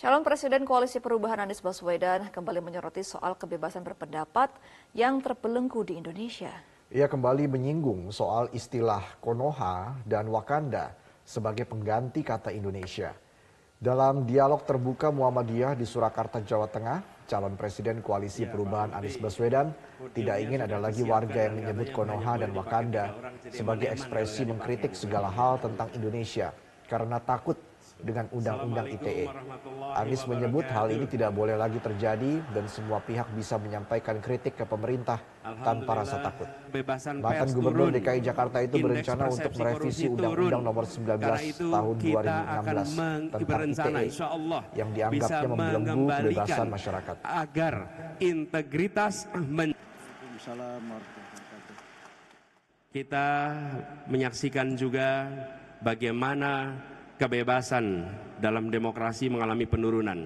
Calon Presiden Koalisi Perubahan Anies Baswedan kembali menyoroti soal kebebasan berpendapat yang terbelenggu di Indonesia. Ia kembali menyinggung soal istilah Konoha dan Wakanda sebagai pengganti kata Indonesia. Dalam dialog terbuka Muhammadiyah di Surakarta, Jawa Tengah, calon Presiden Koalisi Perubahan Anies Baswedan tidak ingin ada lagi warga yang menyebut Konoha dan Wakanda sebagai ekspresi mengkritik segala hal tentang Indonesia karena takut dengan Undang-Undang ITE. Anies menyebut hal ini tidak boleh lagi terjadi dan semua pihak bisa menyampaikan kritik ke pemerintah tanpa rasa takut. Bahkan Gubernur DKI Jakarta itu berencana untuk merevisi Undang-Undang Nomor 19 Tahun 2016 tentang ITE yang dianggapnya membelenggu kebebasan masyarakat. Agar integritas men kita menyaksikan juga bagaimana kebebasan dalam demokrasi mengalami penurunan.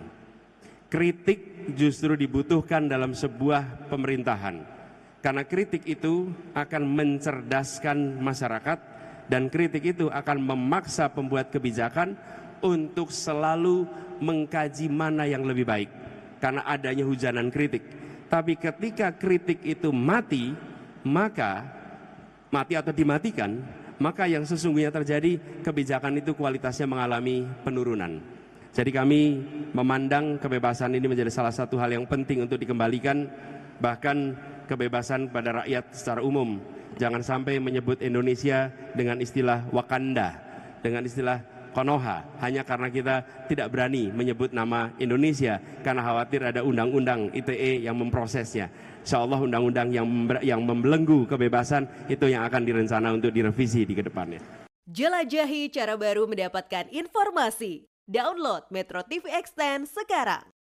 Kritik justru dibutuhkan dalam sebuah pemerintahan. Karena kritik itu akan mencerdaskan masyarakat dan kritik itu akan memaksa pembuat kebijakan untuk selalu mengkaji mana yang lebih baik. Karena adanya hujanan kritik. Tapi ketika kritik itu mati, maka mati atau dimatikan, maka yang sesungguhnya terjadi kebijakan itu kualitasnya mengalami penurunan. Jadi kami memandang kebebasan ini menjadi salah satu hal yang penting untuk dikembalikan bahkan kebebasan pada rakyat secara umum. Jangan sampai menyebut Indonesia dengan istilah Wakanda, dengan istilah Konoha hanya karena kita tidak berani menyebut nama Indonesia karena khawatir ada undang-undang ITE yang memprosesnya. Insya Allah undang-undang yang, yang membelenggu kebebasan itu yang akan direncana untuk direvisi di ke depannya. Jelajahi cara baru mendapatkan informasi. Download Metro TV Extend sekarang.